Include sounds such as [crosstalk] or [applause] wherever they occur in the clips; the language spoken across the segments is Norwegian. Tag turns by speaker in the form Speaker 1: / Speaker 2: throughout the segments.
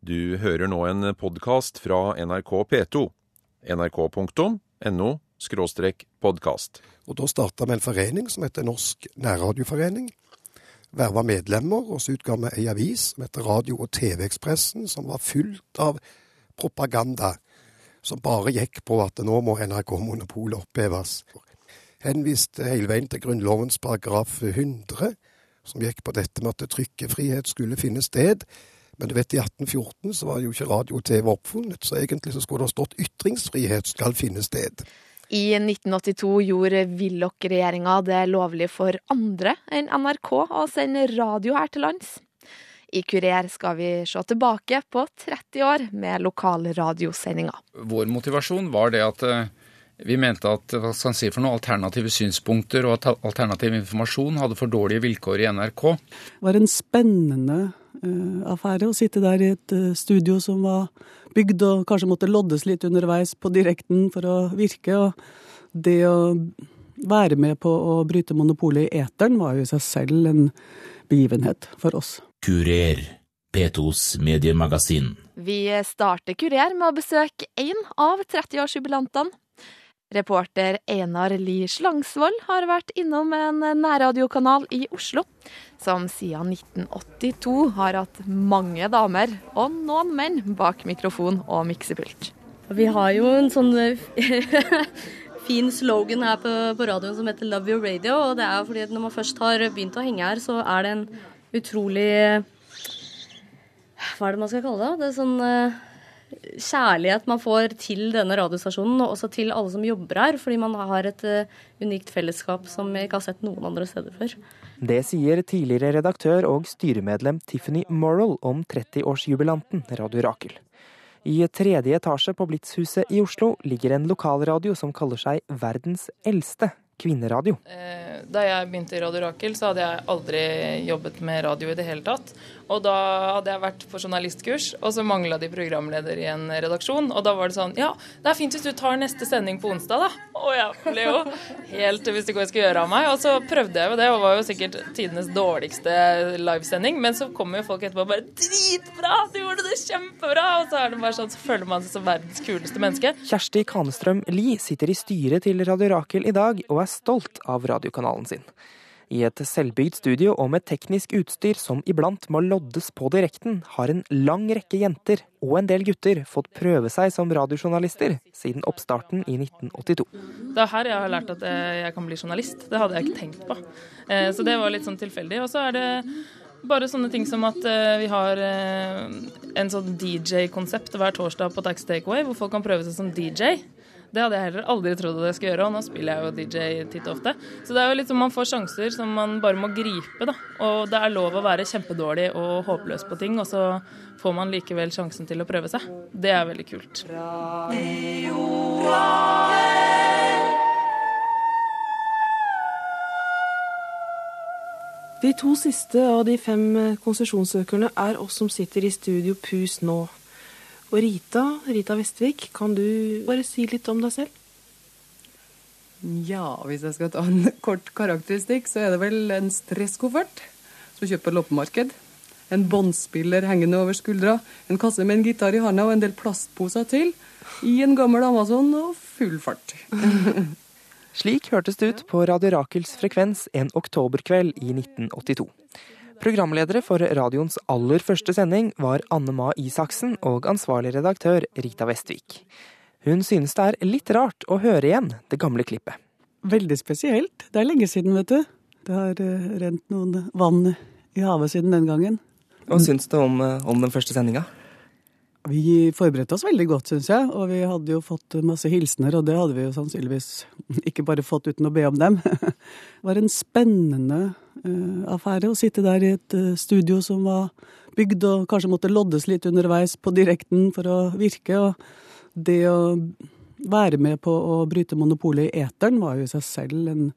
Speaker 1: Du hører nå en podkast fra NRK P2. nrk.no podkast.
Speaker 2: Og Da starta vi en forening som heter Norsk nærradioforening. Verva medlemmer, og så utga vi ei avis som heter Radio- og TV-Ekspressen, som var fullt av propaganda som bare gikk på at nå må NRK-monopolet oppheves. Henviste hele veien til Grunnlovens paragraf 100, som gikk på dette med at trykkefrihet skulle finne sted. Men du vet, i 1814 så var jo ikke radio og TV oppfunnet, så egentlig så skulle det ha stått ytringsfrihet skal finne sted.
Speaker 3: I 1982 gjorde Willoch-regjeringa det lovlig for andre enn NRK å sende radio her til lands. I Kurer skal vi se tilbake på 30 år med lokale radiosendinger.
Speaker 4: Vår motivasjon var det at eh, vi mente at hva skal si for noe, alternative synspunkter og alternativ informasjon hadde for dårlige vilkår i NRK.
Speaker 5: Det var en spennende affære å sitte der i et uh, studio som var bygd og kanskje måtte loddes litt underveis på direkten for å virke. Og det å være med på å bryte monopolet i eteren var jo i seg selv en begivenhet for oss.
Speaker 6: Kurer, P2s mediemagasin.
Speaker 3: Vi starter Kurer med å besøke én av 30-årsjubilantene. Reporter Einar Li Slangsvold har vært innom en nærradiokanal i Oslo, som siden 1982 har hatt mange damer og noen menn bak mikrofon og miksepult.
Speaker 7: Vi har jo en sånn [laughs] fin slogan her på, på, radioen som heter 'Love your radio'. og det er fordi Når man først har begynt å henge her, så er det en utrolig Hva er det man skal kalle det? Det er sånn kjærlighet man får til denne radiostasjonen, og også til alle som jobber her, fordi man har et uh, unikt fellesskap som jeg ikke har sett noen andre steder før.
Speaker 8: Det sier tidligere redaktør og styremedlem Tiffany Morrell om 30-årsjubilanten Radio Rakel. I tredje etasje på Blitzhuset i Oslo ligger en lokalradio som kaller seg verdens eldste kvinneradio.
Speaker 9: Eh, da jeg begynte i Radio Rakel, så hadde jeg aldri jobbet med radio i det hele tatt. Og da hadde jeg vært på journalistkurs, og så mangla de programleder i en redaksjon. Og da var det sånn Ja, det er fint hvis du tar neste sending på onsdag, da. Og jeg ble jo helt hvis ikke hva jeg skulle gjøre av meg. Og så prøvde jeg jo det, og var jo sikkert tidenes dårligste livesending. Men så kommer jo folk etterpå og bare Dritbra! Du gjorde det kjempebra! Og så er det bare sånn, så føler man seg som verdens kuleste menneske.
Speaker 8: Kjersti Kanestrøm Lie sitter i styret til Radio Rakel i dag, og er stolt av radiokanalen sin. I et selvbygd studio og med teknisk utstyr som iblant må loddes på direkten, har en lang rekke jenter og en del gutter fått prøve seg som radiojournalister siden oppstarten i 1982.
Speaker 9: Det er her jeg har lært at jeg kan bli journalist. Det hadde jeg ikke tenkt på. Eh, så det var litt sånn tilfeldig. Og så er det bare sånne ting som at eh, vi har eh, en sånn DJ-konsept hver torsdag på Taxi Takeaway, hvor folk kan prøve seg som DJ. Det hadde jeg heller aldri trodd at jeg skulle gjøre, og nå spiller jeg jo DJ titt og ofte. Så det er jo litt som man får sjanser som man bare må gripe, da. Og det er lov å være kjempedårlig og håpløs på ting, og så får man likevel sjansen til å prøve seg. Det er veldig kult.
Speaker 5: De to siste av de fem konsesjonssøkerne er oss som sitter i Studio Pus nå. Og Rita, Rita Vestvik, kan du bare si litt om deg selv?
Speaker 10: Ja, hvis jeg skal ta en [laughs] kort karakteristikk, så er det vel en stresskoffert som kjøper loppemarked. En båndspiller hengende over skuldra, en kasse med en gitar i handa og en del plastposer til. I en gammel Amazon og full fart. [laughs]
Speaker 8: Slik hørtes det ut på Radio Rakels frekvens en oktoberkveld i 1982. Programledere for radioens aller første sending var Anne Ma Isaksen og ansvarlig redaktør Rita Vestvik. Hun synes det er litt rart å høre igjen det gamle klippet.
Speaker 5: Veldig spesielt. Det er lenge siden, vet du. Det har eh, rent noen vann i havet siden den gangen.
Speaker 8: Hva syns du om, eh, om den første sendinga?
Speaker 5: Vi forberedte oss veldig godt, syns jeg. Og vi hadde jo fått masse hilsener, og det hadde vi jo sannsynligvis [laughs] ikke bare fått uten å be om dem. Det [laughs] var en spennende uh, affære å sitte der i et uh, studio som var bygd og kanskje måtte loddes litt underveis på direkten for å virke. Og det å være med på å bryte monopolet i eteren var jo i seg selv en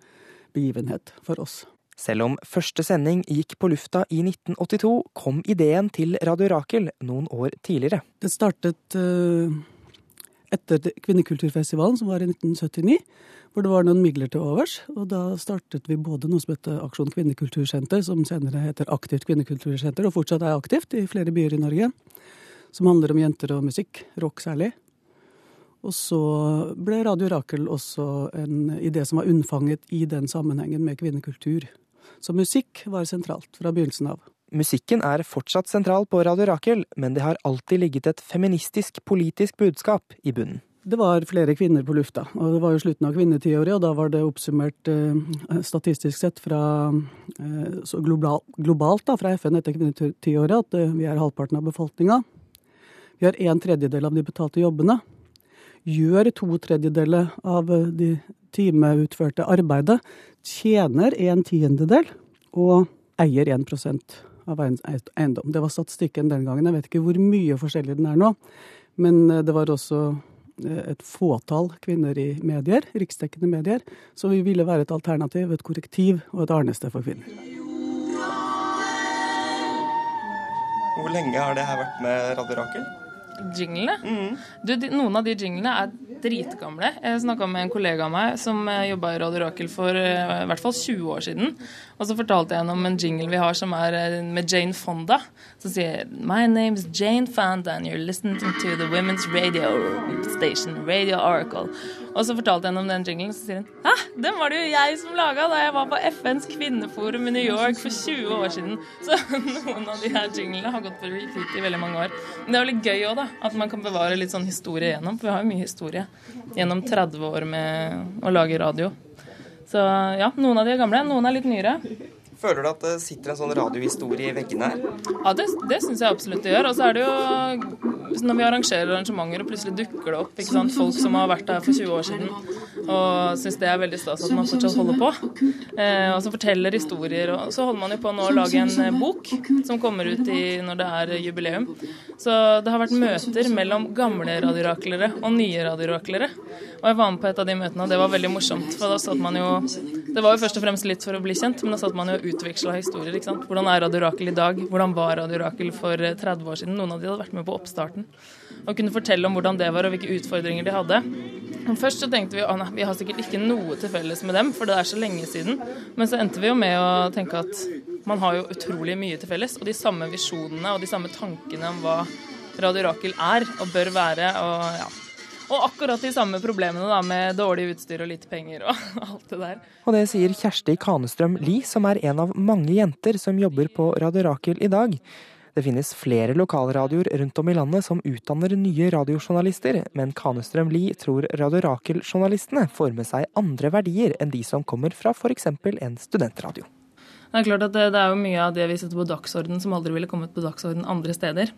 Speaker 5: begivenhet for oss.
Speaker 8: Selv om første sending gikk på lufta i 1982, kom ideen til Radio Rakel noen år tidligere.
Speaker 5: Det startet uh, etter Kvinnekulturfestivalen, som var i 1979, hvor det var noen midler til overs. Og da startet vi både noe som heter Aksjon kvinnekultursenter, som senere heter Aktivt kvinnekultursenter, og fortsatt er aktivt i flere byer i Norge. som handler om jenter og musikk, rock særlig. Og så ble Radio Rakel også en idé som var unnfanget i den sammenhengen med kvinnekultur. Så musikk var sentralt fra begynnelsen av.
Speaker 8: Musikken er fortsatt sentral på Radio Rakel, men det har alltid ligget et feministisk politisk budskap i bunnen.
Speaker 5: Det var flere kvinner på lufta, og det var jo slutten av kvinnetiåret, og da var det oppsummert eh, statistisk sett fra eh, global, globalt da, fra FN etter kvinnetiåret at eh, vi er halvparten av befolkninga. Vi har en tredjedel av de betalte jobbene. Gjør to tredjedeler av eh, de timeutførte arbeidet. Tjener en tiendedel og eier 1 av eiendom. Det var statistikken den gangen. Jeg vet ikke hvor mye forskjellig den er nå. Men eh, det var også eh, et fåtall kvinner i medier, riksdekkende medier, så vi ville være et alternativ, et korrektiv og et arnested for kvinner.
Speaker 11: Hvor lenge har det her vært med Radio Rakel?
Speaker 9: Jinglene? Mm. Du, de, noen av de jinglene er dritgamle. Jeg snakka med en kollega av meg som eh, jobba i Radio Rakel for uh, i hvert fall 20 år siden. Og så fortalte jeg henne om en jingle vi har som er uh, med Jane Fonda. Som sier My name is Jane Fonda and you're listening to the women's radio station, Radio Oracle. Og så fortalte jeg henne om den jinglen, så sier hun Hæ, den var det jo jeg som laga da jeg var på FNs kvinneforum i New York for 20 år siden. [laughs] Så noen av de her jinglene har gått på repeat i veldig mange år. Men det er veldig gøy òg, da. At man kan bevare litt sånn historie gjennom. For vi har jo mye historie gjennom 30 år med å lage radio. Så ja, noen av de er gamle, noen er litt nyere.
Speaker 11: Føler du at det sitter en sånn radiohistorie i veggene her?
Speaker 9: Ja, det, det syns jeg absolutt det gjør. Og så er det jo når vi arrangerer arrangementer og plutselig dukker det opp sant, folk som har vært her for 20 år siden og syns det er veldig stas at man fortsatt holder på. Eh, og så forteller historier. Og så holder man jo på nå å lage en eh, bok som kommer ut i, når det er jubileum. Så det har vært møter mellom gamle radioraklere og nye radioraklere. Og jeg var med på et av de møtene, og det var veldig morsomt. For da satt man jo Det var jo først og fremst litt for å bli kjent, men da satt man jo og utveksla historier. ikke sant? Hvordan er Radio Rakel i dag? Hvordan var Radio Rakel for 30 eh, år siden? Noen av de hadde vært med på oppstarten. Og kunne fortelle om hvordan det var, og hvilke utfordringer de hadde. Men Først så tenkte vi at vi har sikkert ikke noe til felles med dem, for det er så lenge siden. Men så endte vi jo med å tenke at man har jo utrolig mye til felles. Og de samme visjonene og de samme tankene om hva Radio Rakel er og bør være. og ja, og akkurat de samme problemene da, med dårlig utstyr og lite penger og [laughs] alt det der.
Speaker 8: Og det sier Kjersti Kanestrøm Lie, som er en av mange jenter som jobber på Radio Rakel i dag. Det finnes flere lokalradioer rundt om i landet som utdanner nye radiojournalister, men Kanestrøm Lie tror Radio Rakel-journalistene får med seg andre verdier enn de som kommer fra f.eks. en studentradio.
Speaker 9: Det er klart at det, det, er jo mye av det vi setter på dagsorden som aldri ville kommet på dagsorden andre steder.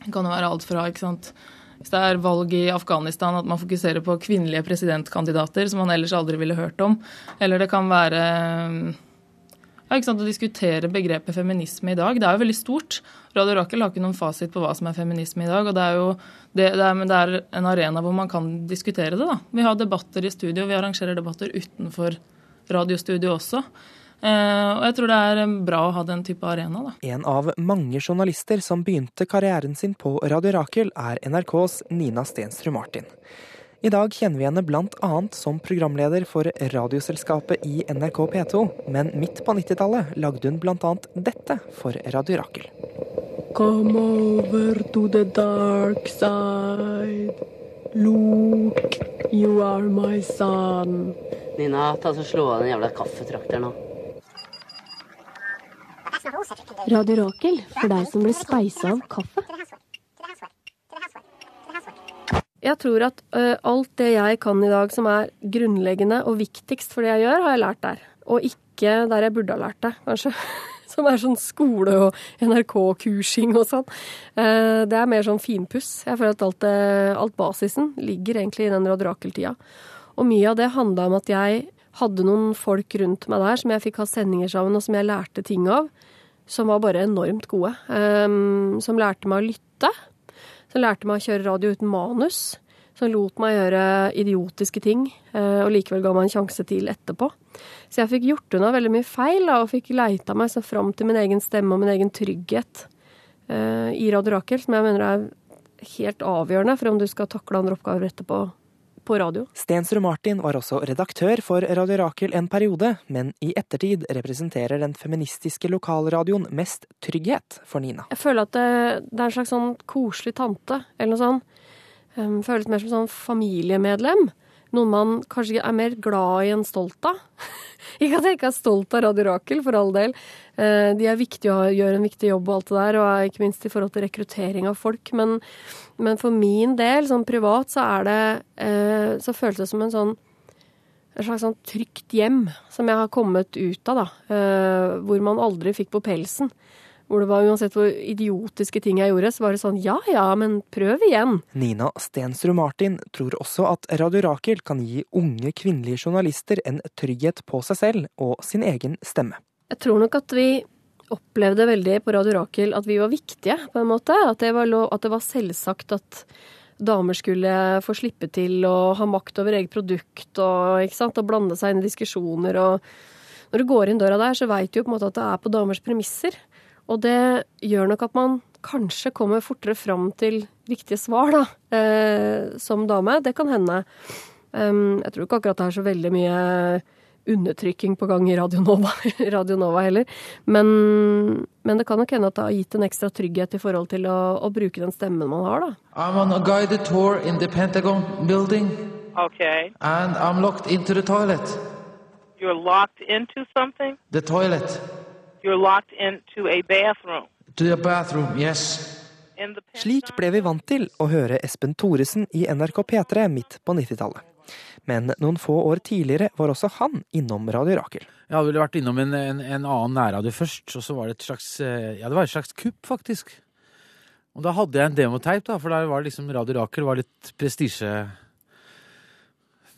Speaker 9: Det kan jo være alt fra ikke sant, hvis det er valg i Afghanistan, at man fokuserer på kvinnelige presidentkandidater som man ellers aldri ville hørt om. Eller det kan være ja, ikke sant, å diskutere begrepet feminisme i dag. Det er jo veldig stort. Radio Rakel har ikke noen fasit på hva som er feminisme i dag. og Det er jo det, det er, det er en arena hvor man kan diskutere det. da. Vi har debatter i studio, vi arrangerer debatter utenfor radiostudio også. Eh, og jeg tror det er bra å ha den type arena. Da.
Speaker 8: En av mange journalister som begynte karrieren sin på Radio Rakel, er NRKs Nina Stensrud Martin. I dag kjenner vi henne bl.a. som programleder for radioselskapet i NRK P2, men midt på 90-tallet lagde hun bl.a. dette for Radio Rakel.
Speaker 12: Come over to the dark side. Look, you are my son.
Speaker 13: Nina, ta så slå av den jævla kaffetrakteren nå.
Speaker 14: Radio Rakel for deg som blir speisa av kaffe.
Speaker 15: Jeg tror at uh, alt det jeg kan i dag som er grunnleggende og viktigst for det jeg gjør, har jeg lært der. Og ikke der jeg burde ha lært det, kanskje. [laughs] Som er sånn skole og NRK-kursing og sånn. Uh, det er mer sånn finpuss. Jeg føler at alt, det, alt basisen ligger egentlig i den Radio Rakel-tida. Og mye av det handla om at jeg hadde noen folk rundt meg der som jeg fikk ha sendinger sammen, og som jeg lærte ting av som var bare enormt gode. Um, som lærte meg å lytte. Som lærte meg å kjøre radio uten manus. Som lot meg gjøre idiotiske ting, uh, og likevel ga meg en sjanse til etterpå. Så jeg fikk gjort unna veldig mye feil, og fikk leita meg så fram til min egen stemme og min egen trygghet uh, i Radio Rakel, som jeg mener er helt avgjørende for om du skal takle andre oppgaver etterpå på radio.
Speaker 8: Stensrud Martin var også redaktør for Radio Rakel en periode, men i ettertid representerer den feministiske lokalradioen mest trygghet for Nina.
Speaker 15: Jeg føler at det, det er en slags sånn koselig tante, eller noe sånt. Um, føles mer som sånn familiemedlem. Noen man kanskje er mer glad i enn stolt av. [laughs] ikke at jeg ikke er stolt av Radio Rakel, for all del. Uh, de er viktige og gjør en viktig jobb og alt det der, og ikke minst i forhold til rekruttering av folk. Men, men for min del, sånn privat, så er det uh, Så føles det som en sånn et slags sånn trygt hjem som jeg har kommet ut av, da. Uh, hvor man aldri fikk på pelsen. Hvor det var uansett hvor idiotiske ting jeg gjorde, så var det sånn ja ja, men prøv igjen.
Speaker 8: Nina Stensrud Martin tror også at Radio Rakel kan gi unge kvinnelige journalister en trygghet på seg selv og sin egen stemme.
Speaker 15: Jeg tror nok at vi opplevde veldig på Radio Rakel at vi var viktige, på en måte. At det var, lov, at det var selvsagt at damer skulle få slippe til å ha makt over eget produkt og, sant, og blande seg inn i diskusjoner. og Når du går inn døra der, så veit du jo på en måte at det er på damers premisser. Og det gjør nok at man kanskje kommer fortere fram til riktige svar, da, eh, som dame. Det kan hende. Um, jeg tror ikke akkurat det er så veldig mye undertrykking på gang i Radio Nova, [laughs] Radio Nova heller. Men, men, det kan nok hende at det har gitt en ekstra trygghet i forhold til å, å bruke den stemmen man har, da.
Speaker 16: I'm on a guided tour in the Pentagon building.
Speaker 17: Okay.
Speaker 16: And I'm locked into the toilet.
Speaker 17: You're locked into something?
Speaker 16: The toilet.
Speaker 17: You're locked into a bathroom.
Speaker 16: To the bathroom, yes.
Speaker 8: Slik ble vi vant til å høre Espen Thoresen i NRK P3 midt på 90-tallet. Men noen få år tidligere var også han innom Radio Rakel.
Speaker 18: Jeg hadde vel vært innom en, en, en annen nærradio først, og så var det et slags ja, det var et slags kupp, faktisk. Og da hadde jeg en demoteip, da, for der var liksom Radio Rakel var litt prestisje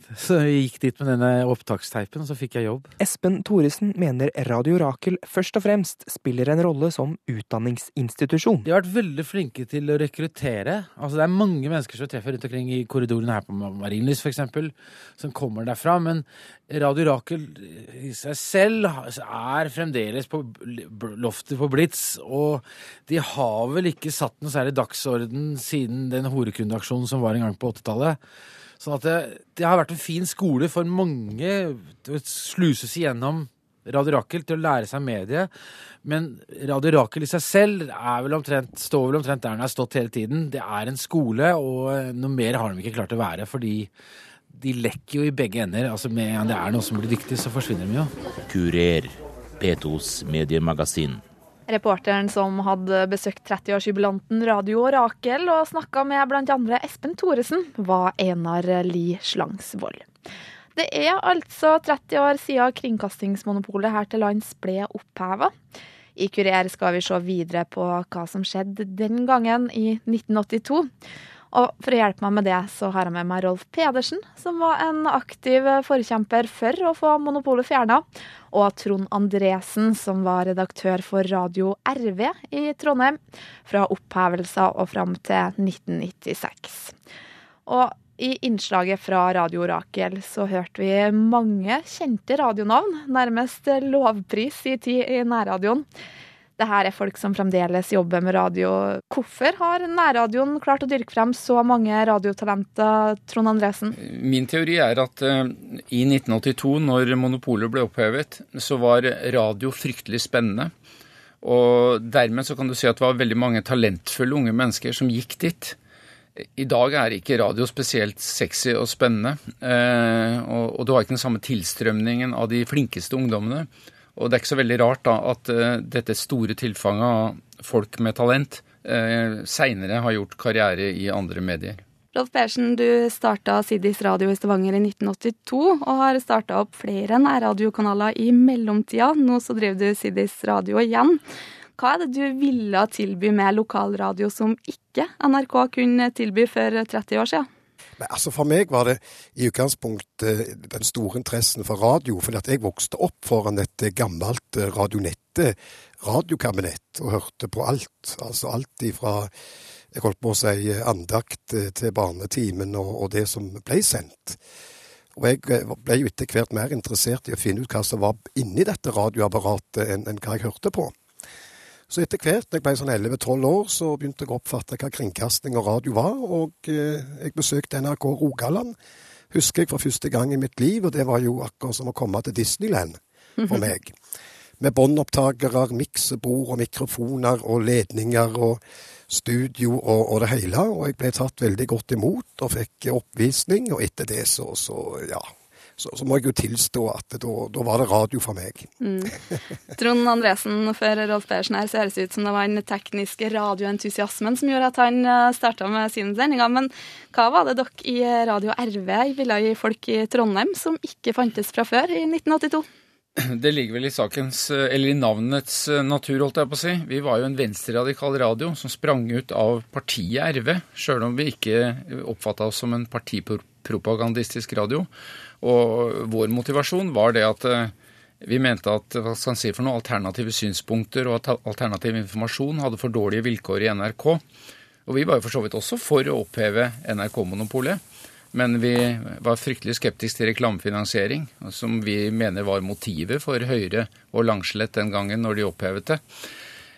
Speaker 18: [laughs] så jeg gikk dit med denne opptaksteipen, og så fikk jeg jobb.
Speaker 8: Espen Thoresen mener Radio Rakel først og fremst spiller en rolle som utdanningsinstitusjon.
Speaker 18: De har vært veldig flinke til å rekruttere. Altså Det er mange mennesker som treffer rundt omkring i korridoren her på Marienlyst f.eks., som kommer derfra. Men Radio Rakel i seg selv er fremdeles på loftet på Blitz. Og de har vel ikke satt noe særlig dagsorden siden den horekundeaksjonen som var en gang på 80-tallet. Sånn at det, det, har vært en fin skole for mange å sluses igjennom Radio Rakel til å lære seg mediet. Men Radio Rakel i seg selv vel omtrent, står vel omtrent der den har stått hele tiden. Det er en skole, og noe mer har de ikke klart å være. fordi de lekker jo i begge ender. altså Med en det er noe som blir dyktig, så forsvinner de jo.
Speaker 6: Kurer, P2s mediemagasin.
Speaker 3: Reporteren som hadde besøkt 30-årsjubilanten Radio Rakel og snakka med bl.a. Espen Thoresen, var Enar Li Slangsvold. Det er altså 30 år siden kringkastingsmonopolet her til lands ble oppheva. I Kurer skal vi se videre på hva som skjedde den gangen, i 1982. Og for å hjelpe meg med det, så har jeg med meg Rolf Pedersen, som var en aktiv forkjemper for å få monopolet fjerna, og Trond Andresen, som var redaktør for Radio RV i Trondheim fra opphevelsen og fram til 1996. Og i innslaget fra Radio Rakel så hørte vi mange kjente radionavn, nærmest lovpris i tid i nærradioen. Det her er folk som fremdeles jobber med radio. Hvorfor har nærradioen klart å dyrke frem så mange radiotalenter, Trond Andresen?
Speaker 4: Min teori er at uh, i 1982, når monopolet ble opphevet, så var radio fryktelig spennende. Og dermed så kan du si at det var veldig mange talentfulle unge mennesker som gikk dit. I dag er ikke radio spesielt sexy og spennende, og, og du har ikke den samme tilstrømningen av de flinkeste ungdommene. Og det er ikke så veldig rart da at uh, dette store tilfanget av folk med talent uh, seinere har gjort karriere i andre medier.
Speaker 3: Rolf Persen, du starta Sidis Radio i Stavanger i 1982, og har starta opp flere nærradiokanaler i mellomtida. Nå så driver du Sidis Radio igjen. Hva er det du ville tilby med lokalradio som ikke NRK kunne tilby for 30 år siden?
Speaker 2: Men altså For meg var det i utgangspunktet den store interessen for radio. fordi at jeg vokste opp foran et gammelt radionettet radiokabinett, og hørte på alt. Altså alt ifra jeg holdt på å si andakt til Barnetimen og, og det som ble sendt. Og jeg ble jo etter hvert mer interessert i å finne ut hva som var inni dette radioapparatet, enn, enn hva jeg hørte på. Så etter hvert, når jeg ble sånn 11-12 år, så begynte jeg å oppfatte hva kringkasting og radio var. Og eh, jeg besøkte NRK Rogaland husker jeg for første gang i mitt liv, og det var jo akkurat som å komme til Disneyland for meg. Med båndopptakere, miksebord og mikrofoner og ledninger og studio og, og det hele. Og jeg ble tatt veldig godt imot og fikk oppvisning, og etter det så, så ja. Så, så må jeg jo tilstå at da, da var det radio for meg.
Speaker 3: Mm. Trond Andresen før Rolf Persen her, så høres det ut som det var den tekniske radioentusiasmen som gjorde at han starta med sine sendinger. Men hva var det dere i Radio RV ville gi folk i Trondheim som ikke fantes fra før i 1982?
Speaker 4: Det ligger vel i sakens, eller i navnets natur, holdt jeg på å si. Vi var jo en venstreradikal radio som sprang ut av partiet RV, sjøl om vi ikke oppfatta oss som en partipropagandistisk radio. Og vår motivasjon var det at vi mente at hva skal si for noe, alternative synspunkter og at alternativ informasjon hadde for dårlige vilkår i NRK. Og vi var jo for så vidt også for å oppheve NRK-monopolet. Men vi var fryktelig skeptiske til reklamefinansiering, som vi mener var motivet for Høyre og Langslett den gangen når de opphevet det.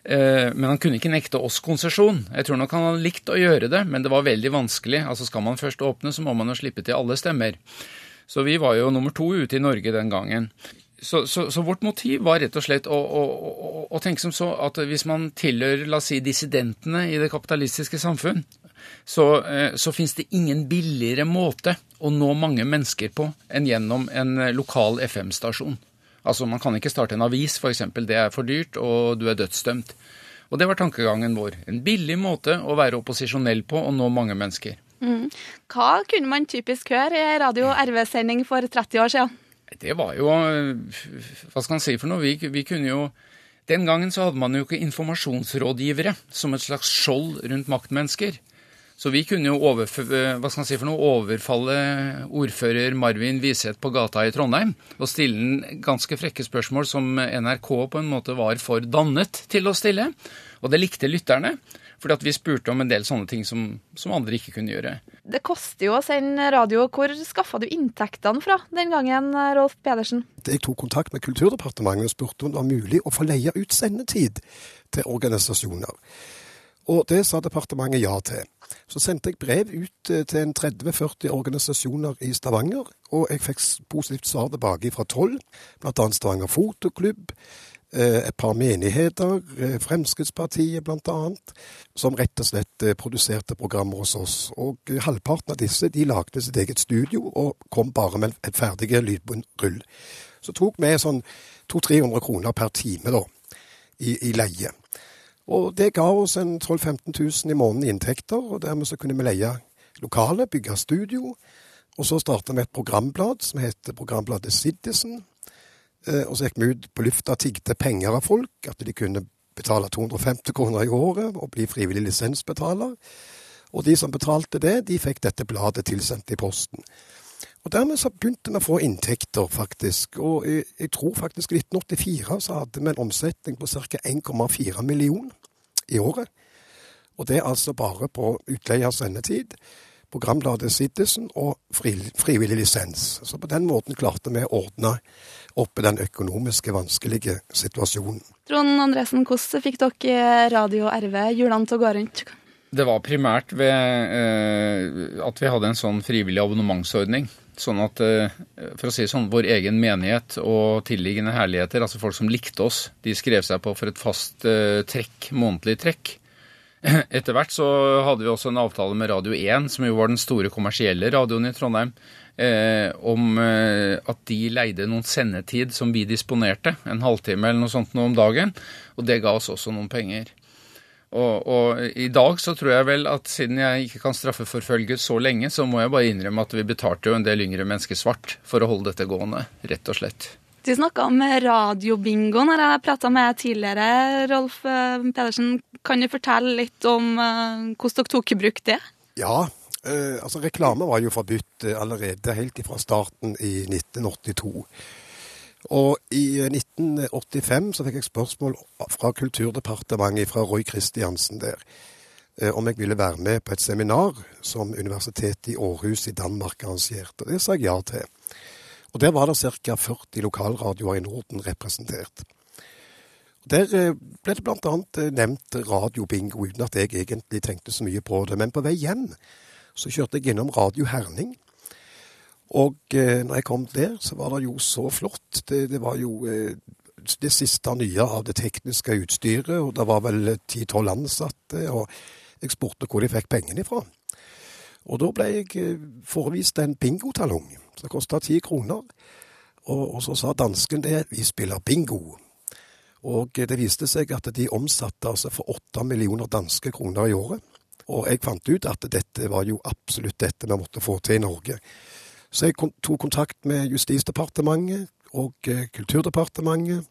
Speaker 4: Men han kunne ikke nekte oss konsesjon. Jeg tror nok han hadde likt å gjøre det, men det var veldig vanskelig. Altså Skal man først åpne, så må man jo slippe til alle stemmer. Så vi var jo nummer to ute i Norge den gangen. Så, så, så, vårt motiv var rett og slett å, å, å, å, tenke som så at hvis man tilhører la oss si, dissidentene i det kapitalistiske samfunn, så, eh, så fins det ingen billigere måte å nå mange mennesker på enn gjennom en lokal FM-stasjon. Altså Man kan ikke starte en avis, f.eks. Det er for dyrt, og du er dødsdømt. Og det var tankegangen vår. En billig måte å være opposisjonell på og nå mange mennesker.
Speaker 3: Mm. Hva kunne man typisk høre i Radio RV-sending for 30 år siden?
Speaker 4: Det var jo Hva skal man si for noe? Vi, vi, kunne jo Den gangen så hadde man jo ikke informasjonsrådgivere som et slags skjold rundt maktmennesker. Så vi kunne jo hva skal si for noe, overfalle ordfører Marvin Wiseth på gata i Trondheim og stille en ganske frekke spørsmål som NRK på en måte var for dannet til å stille. Og det likte lytterne. Fordi at vi spurte om en del sånne ting som, som andre ikke kunne gjøre.
Speaker 3: Det koster jo å sende radio. Hvor skaffa du inntektene fra den gangen, Rolf Pedersen?
Speaker 2: Jeg tok kontakt med Kulturdepartementet og spurte om det var mulig å få leie ut sendetid til organisasjoner. Og det sa departementet ja til. Så sendte jeg brev ut eh, til en 30-40 organisasjoner i Stavanger, og jeg fikk positivt svar tilbake fra tolv, bl.a. Stavanger Fotoklubb, Eh, et par menigheter, eh, Fremskrittspartiet bl.a., som rett og slett produserte programmer hos oss. Og halvparten av disse de lagde sitt eget studio og kom bare med et ferdig lydrull. Så tok vi sånn 200-300 kroner per time da, i, i leie. Og det ga oss en 12 000-15 000 i måneden i inntekter, og dermed så kunne vi leie lokale, bygge studio. Og så starta vi et programblad som heter Programbladet Citizen Eh, og så gikk vi ut på lufta og tigget penger av folk, at de kunne betale 250 kroner i året og bli frivillig lisensbetaler. Og de som betalte det, de fikk dette bladet tilsendt i posten. Og dermed så begynte vi å få inntekter, faktisk. Og jeg, jeg tror faktisk i 1984 så hadde vi en omsetning på ca. 1,4 millioner i året. Og det er altså bare på utleiers sendetid programbladet Citizen og frivillig lisens. Så på den måten klarte vi å ordne opp i den økonomiske vanskelige situasjonen.
Speaker 3: Trond Andresen, hvordan fikk dere Radio RV hjulene til å gå rundt?
Speaker 4: Det var primært ved eh, at vi hadde en sånn frivillig abonnementsordning. Sånn at, eh, for å si sånn, vår egen menighet og tilliggende herligheter, altså folk som likte oss, de skrev seg på for et fast eh, trekk, månedlig trekk. [clears throat] Etter hvert så hadde vi også en avtale med Radio 1, som jo var den store kommersielle radioen i Trondheim, eh, om eh, at de leide noen sendetid som vi disponerte, en halvtime eller noe sånt noe om dagen, og det ga oss også noen penger. Og, og, i dag så tror jeg vel at siden jeg ikke kan straffeforfølge så lenge, så må jeg bare innrømme at vi betalte jo en del yngre mennesker svart for å holde dette gående, rett og slett.
Speaker 3: Du snakka om radiobingo når jeg prata med tidligere. Rolf eh, Pedersen, kan du fortelle litt om uh, hvordan dere tok i bruk det?
Speaker 2: Ja, uh, altså reklame var jo forbudt allerede helt fra starten i 1982. Og i 1985 så fikk jeg spørsmål fra Kulturdepartementet, fra Roy Christiansen der, om jeg ville være med på et seminar som Universitetet i Århus i Danmark arrangerte. Det sa jeg ja til. Og Der var det ca. 40 lokalradioer i Norden representert. Der eh, ble det bl.a. Eh, nevnt radiobingo, uten at jeg egentlig tenkte så mye på det. Men på vei hjem så kjørte jeg innom Radio Herning. Og eh, når jeg kom der, så var det jo så flott. Det, det var jo eh, det siste nye av det tekniske utstyret, og det var vel ti-tolv ansatte. Og jeg spurte hvor de fikk pengene ifra. Og da ble jeg eh, forevist en bingotalong som kosta ti kroner. Og, og så sa dansken det, vi spiller bingo. Og det viste seg at de omsatte altså for åtte millioner danske kroner i året. Og jeg fant ut at dette var jo absolutt dette vi måtte få til i Norge. Så jeg tok kontakt med Justisdepartementet og eh, Kulturdepartementet.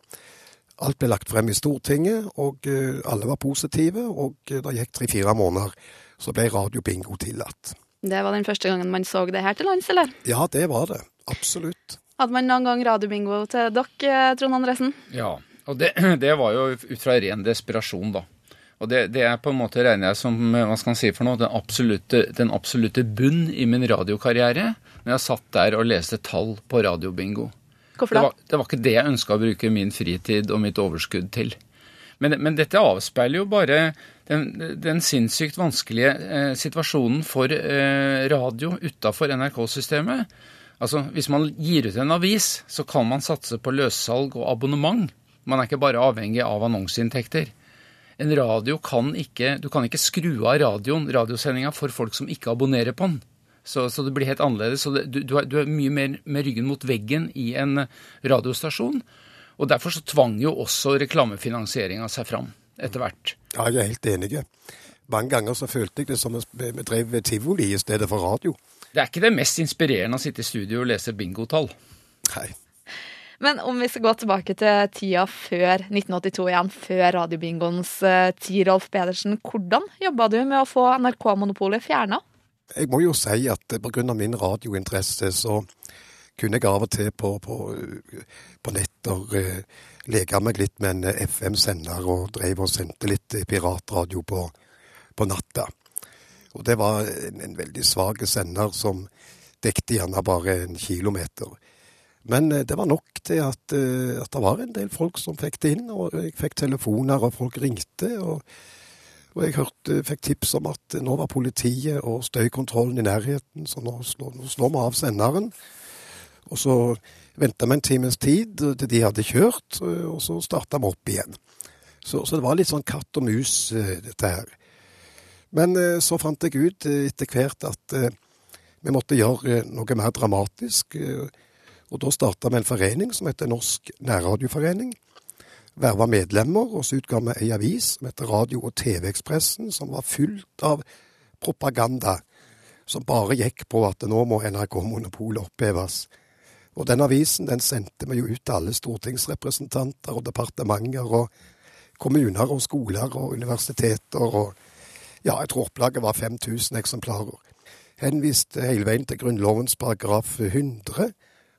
Speaker 2: Alt ble lagt frem i Stortinget, og eh, alle var positive. Og eh, det gikk tre-fire måneder, så ble radiobingo tillatt.
Speaker 3: Det var den første gangen man så det her til lands, eller?
Speaker 2: Ja, det var det. Absolutt.
Speaker 3: Hadde man noen gang radiobingo til dere, Trond Andresen?
Speaker 4: Ja, og det, [clears throat] det var jo ut fra ren desperasjon, da. Og det, det er på en måte regner jeg som hva skal man si for noe, den absolutte, den absolutte bunn i min radiokarriere. Når jeg satt der og leste tall på radiobingo.
Speaker 3: Hvorfor
Speaker 4: Det
Speaker 3: da?
Speaker 4: var, det var ikke det jeg ønska å bruke min fritid og mitt overskudd til. Men, men dette avspeiler jo bare den, den sinnssykt vanskelige eh, situasjonen for eh, radio utafor NRK-systemet. Altså, Hvis man gir ut en avis, så kan man satse på løssalg og abonnement. Man er ikke bare avhengig av annonseinntekter. En radio kan ikke Du kan ikke skru av radioen, radiosendinga, for folk som ikke abonnerer på den. Så, så det blir helt annerledes. Så det, du, du, er, du er mye mer med ryggen mot veggen i en radiostasjon. Og derfor så tvang jo også reklamefinansieringa seg fram etter hvert.
Speaker 2: Ja, jeg er helt enig. Mange ganger så følte jeg det som om vi vi drev tivoli i stedet for radio.
Speaker 4: Det er ikke det mest inspirerende å sitte i studio og lese bingotall.
Speaker 2: Nei.
Speaker 3: Men om vi skal gå tilbake til tida før 1982 igjen, før radiobingoens eh, tid, Rolf Pedersen. Hvordan jobba du med å få NRK-monopolet fjerna?
Speaker 2: Jeg må jo si at pga. min radiointeresse så kunne jeg av og til på, på, på netter eh, leke meg litt med en FM-sender og drev og sendte litt eh, piratradio på, på natta. Og det var en, en veldig svak sender som dekte gjerne bare en kilometer. Men eh, det var nok til at, eh, at det var en del folk som fikk det inn, og jeg fikk telefoner, og folk ringte. og og jeg hørte, fikk tips om at nå var politiet og støykontrollen i nærheten, så nå slår, nå slår vi av senderen. Og så venta vi en times tid til de hadde kjørt, og så starta vi opp igjen. Så, så det var litt sånn katt og mus, eh, dette her. Men eh, så fant jeg ut eh, etter hvert at vi måtte gjøre noe mer dramatisk. Og da starta vi en forening som heter Norsk nærradioforening verva medlemmer, og så utga vi ei avis som heter Radio- og TV-Ekspressen, som var fullt av propaganda som bare gikk på at nå må NRK-monopolet oppheves. Og den avisen den sendte vi jo ut til alle stortingsrepresentanter og departementer og kommuner og skoler og universiteter og ja, jeg tror opplaget var 5000 eksemplarer. Henviste hele veien til Grunnlovens paragraf 100,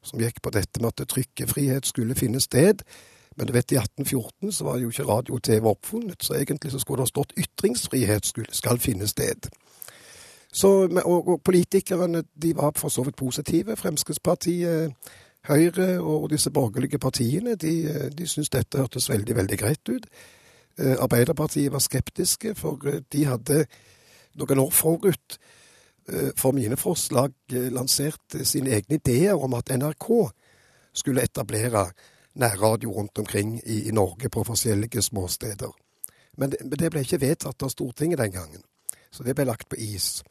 Speaker 2: som gikk på dette med at trykkefrihet skulle finne sted. Men du vet, i 1814 så var jo ikke radio og TV oppfunnet, så egentlig så skulle det ha stått ytringsfrihet skal finne sted. Så, og, og politikerne de var for så vidt positive. Fremskrittspartiet, Høyre og disse borgerlige partiene de, de syntes dette hørtes veldig, veldig greit ut. Eh, Arbeiderpartiet var skeptiske, for eh, de hadde noen år forut eh, for mine forslag lansert sine egne ideer om at NRK skulle etablere nærradio rundt omkring i, i Norge på forskjellige småsteder. Men det, men det ble ikke vedtatt av Stortinget den gangen, så det ble lagt på is.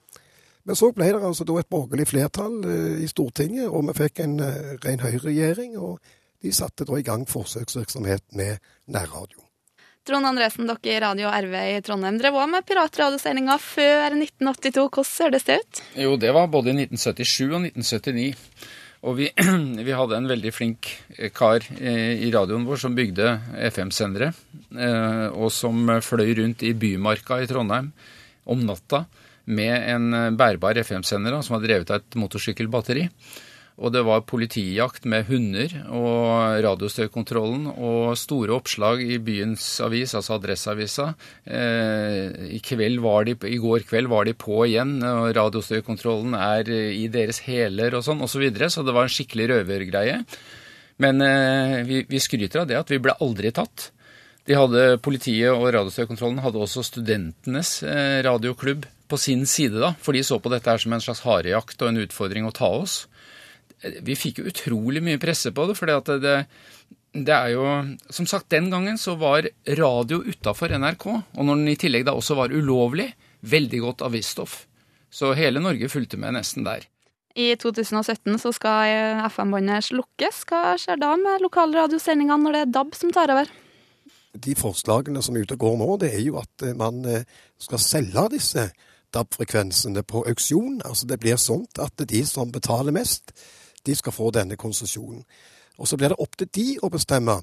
Speaker 2: Men så ble det altså da et borgerlig flertall eh, i Stortinget, og vi fikk en eh, ren høyreregjering, og de satte da i gang forsøksvirksomhet med nærradio.
Speaker 3: Trond Andresen, dere i Radio RV i Trondheim drev også med piratradiosendinga før 1982. Hvordan ser det ut?
Speaker 4: Jo, det var både i 1977 og 1979. Og vi, [clears throat] vi hadde en veldig flink eh, kar eh, i radioen vår som bygde FM-sendere, eh, og som fløy rundt i Bymarka i Trondheim om natta med en bærbar FM-sender som var drevet av et motorsykkelbatteri. Og det var politijakt med hunder og radiostøykontrollen og store oppslag i byens avis, altså Adresseavisa. Eh, i, I går kveld var de på igjen, og radiostøykontrollen er i deres hæler og sånn osv. Så, videre, så det var en skikkelig røvergreie. Men eh, vi, vi skryter av det at vi ble aldri tatt. De hadde, Politiet og radiostøykontrollen hadde også studentenes eh, radioklubb på sin side, da, for de så på dette her som en slags harejakt og en utfordring å ta oss. Vi fikk jo utrolig mye presse på det. for det, det er jo Som sagt, den gangen så var radio utafor NRK, og når den i tillegg da også var ulovlig, veldig godt avisstoff. Så hele Norge fulgte med nesten der.
Speaker 3: I 2017 så skal FM-båndet slukkes. Hva skjer da med lokalradiosendingene når det er DAB som tar over?
Speaker 2: De forslagene som er ute og går nå, det er jo at eh, man eh, skal selge disse DAB-frekvensene på auksjon. Altså Det blir sånn at de som betaler mest, de skal få denne konsesjonen. Og så blir det opp til de å bestemme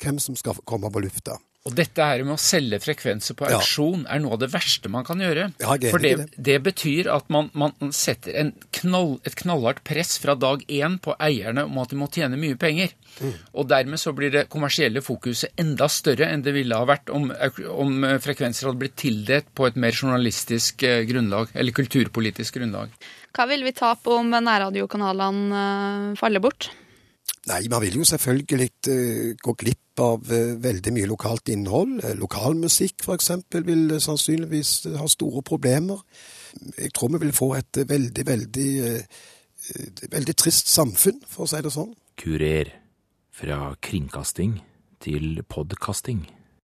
Speaker 2: hvem som skal komme på lufta.
Speaker 4: Og dette her med å selge frekvenser på auksjon er noe av det verste man kan gjøre.
Speaker 2: Ja,
Speaker 4: For det,
Speaker 2: det.
Speaker 4: betyr at man, man setter en knall, et knallhardt press fra dag én på eierne om at de må tjene mye penger.
Speaker 2: Mm.
Speaker 4: Og dermed så blir det kommersielle fokuset enda større enn det ville ha vært om, om frekvenser hadde blitt tildelt på et mer journalistisk eh, grunnlag, eller kulturpolitisk grunnlag.
Speaker 3: Hva vil vi tape om nærradiokanalene eh, faller bort?
Speaker 2: Nei, man vil jo selvfølgelig eh, gå glipp av eh, veldig mye lokalt innhold. Lokalmusikk f.eks. vil sannsynligvis ha store problemer. Jeg tror vi vil få et veldig, veldig, veldig trist samfunn, for å si det sånn.
Speaker 6: Kurer. Fra kringkasting til podkasting.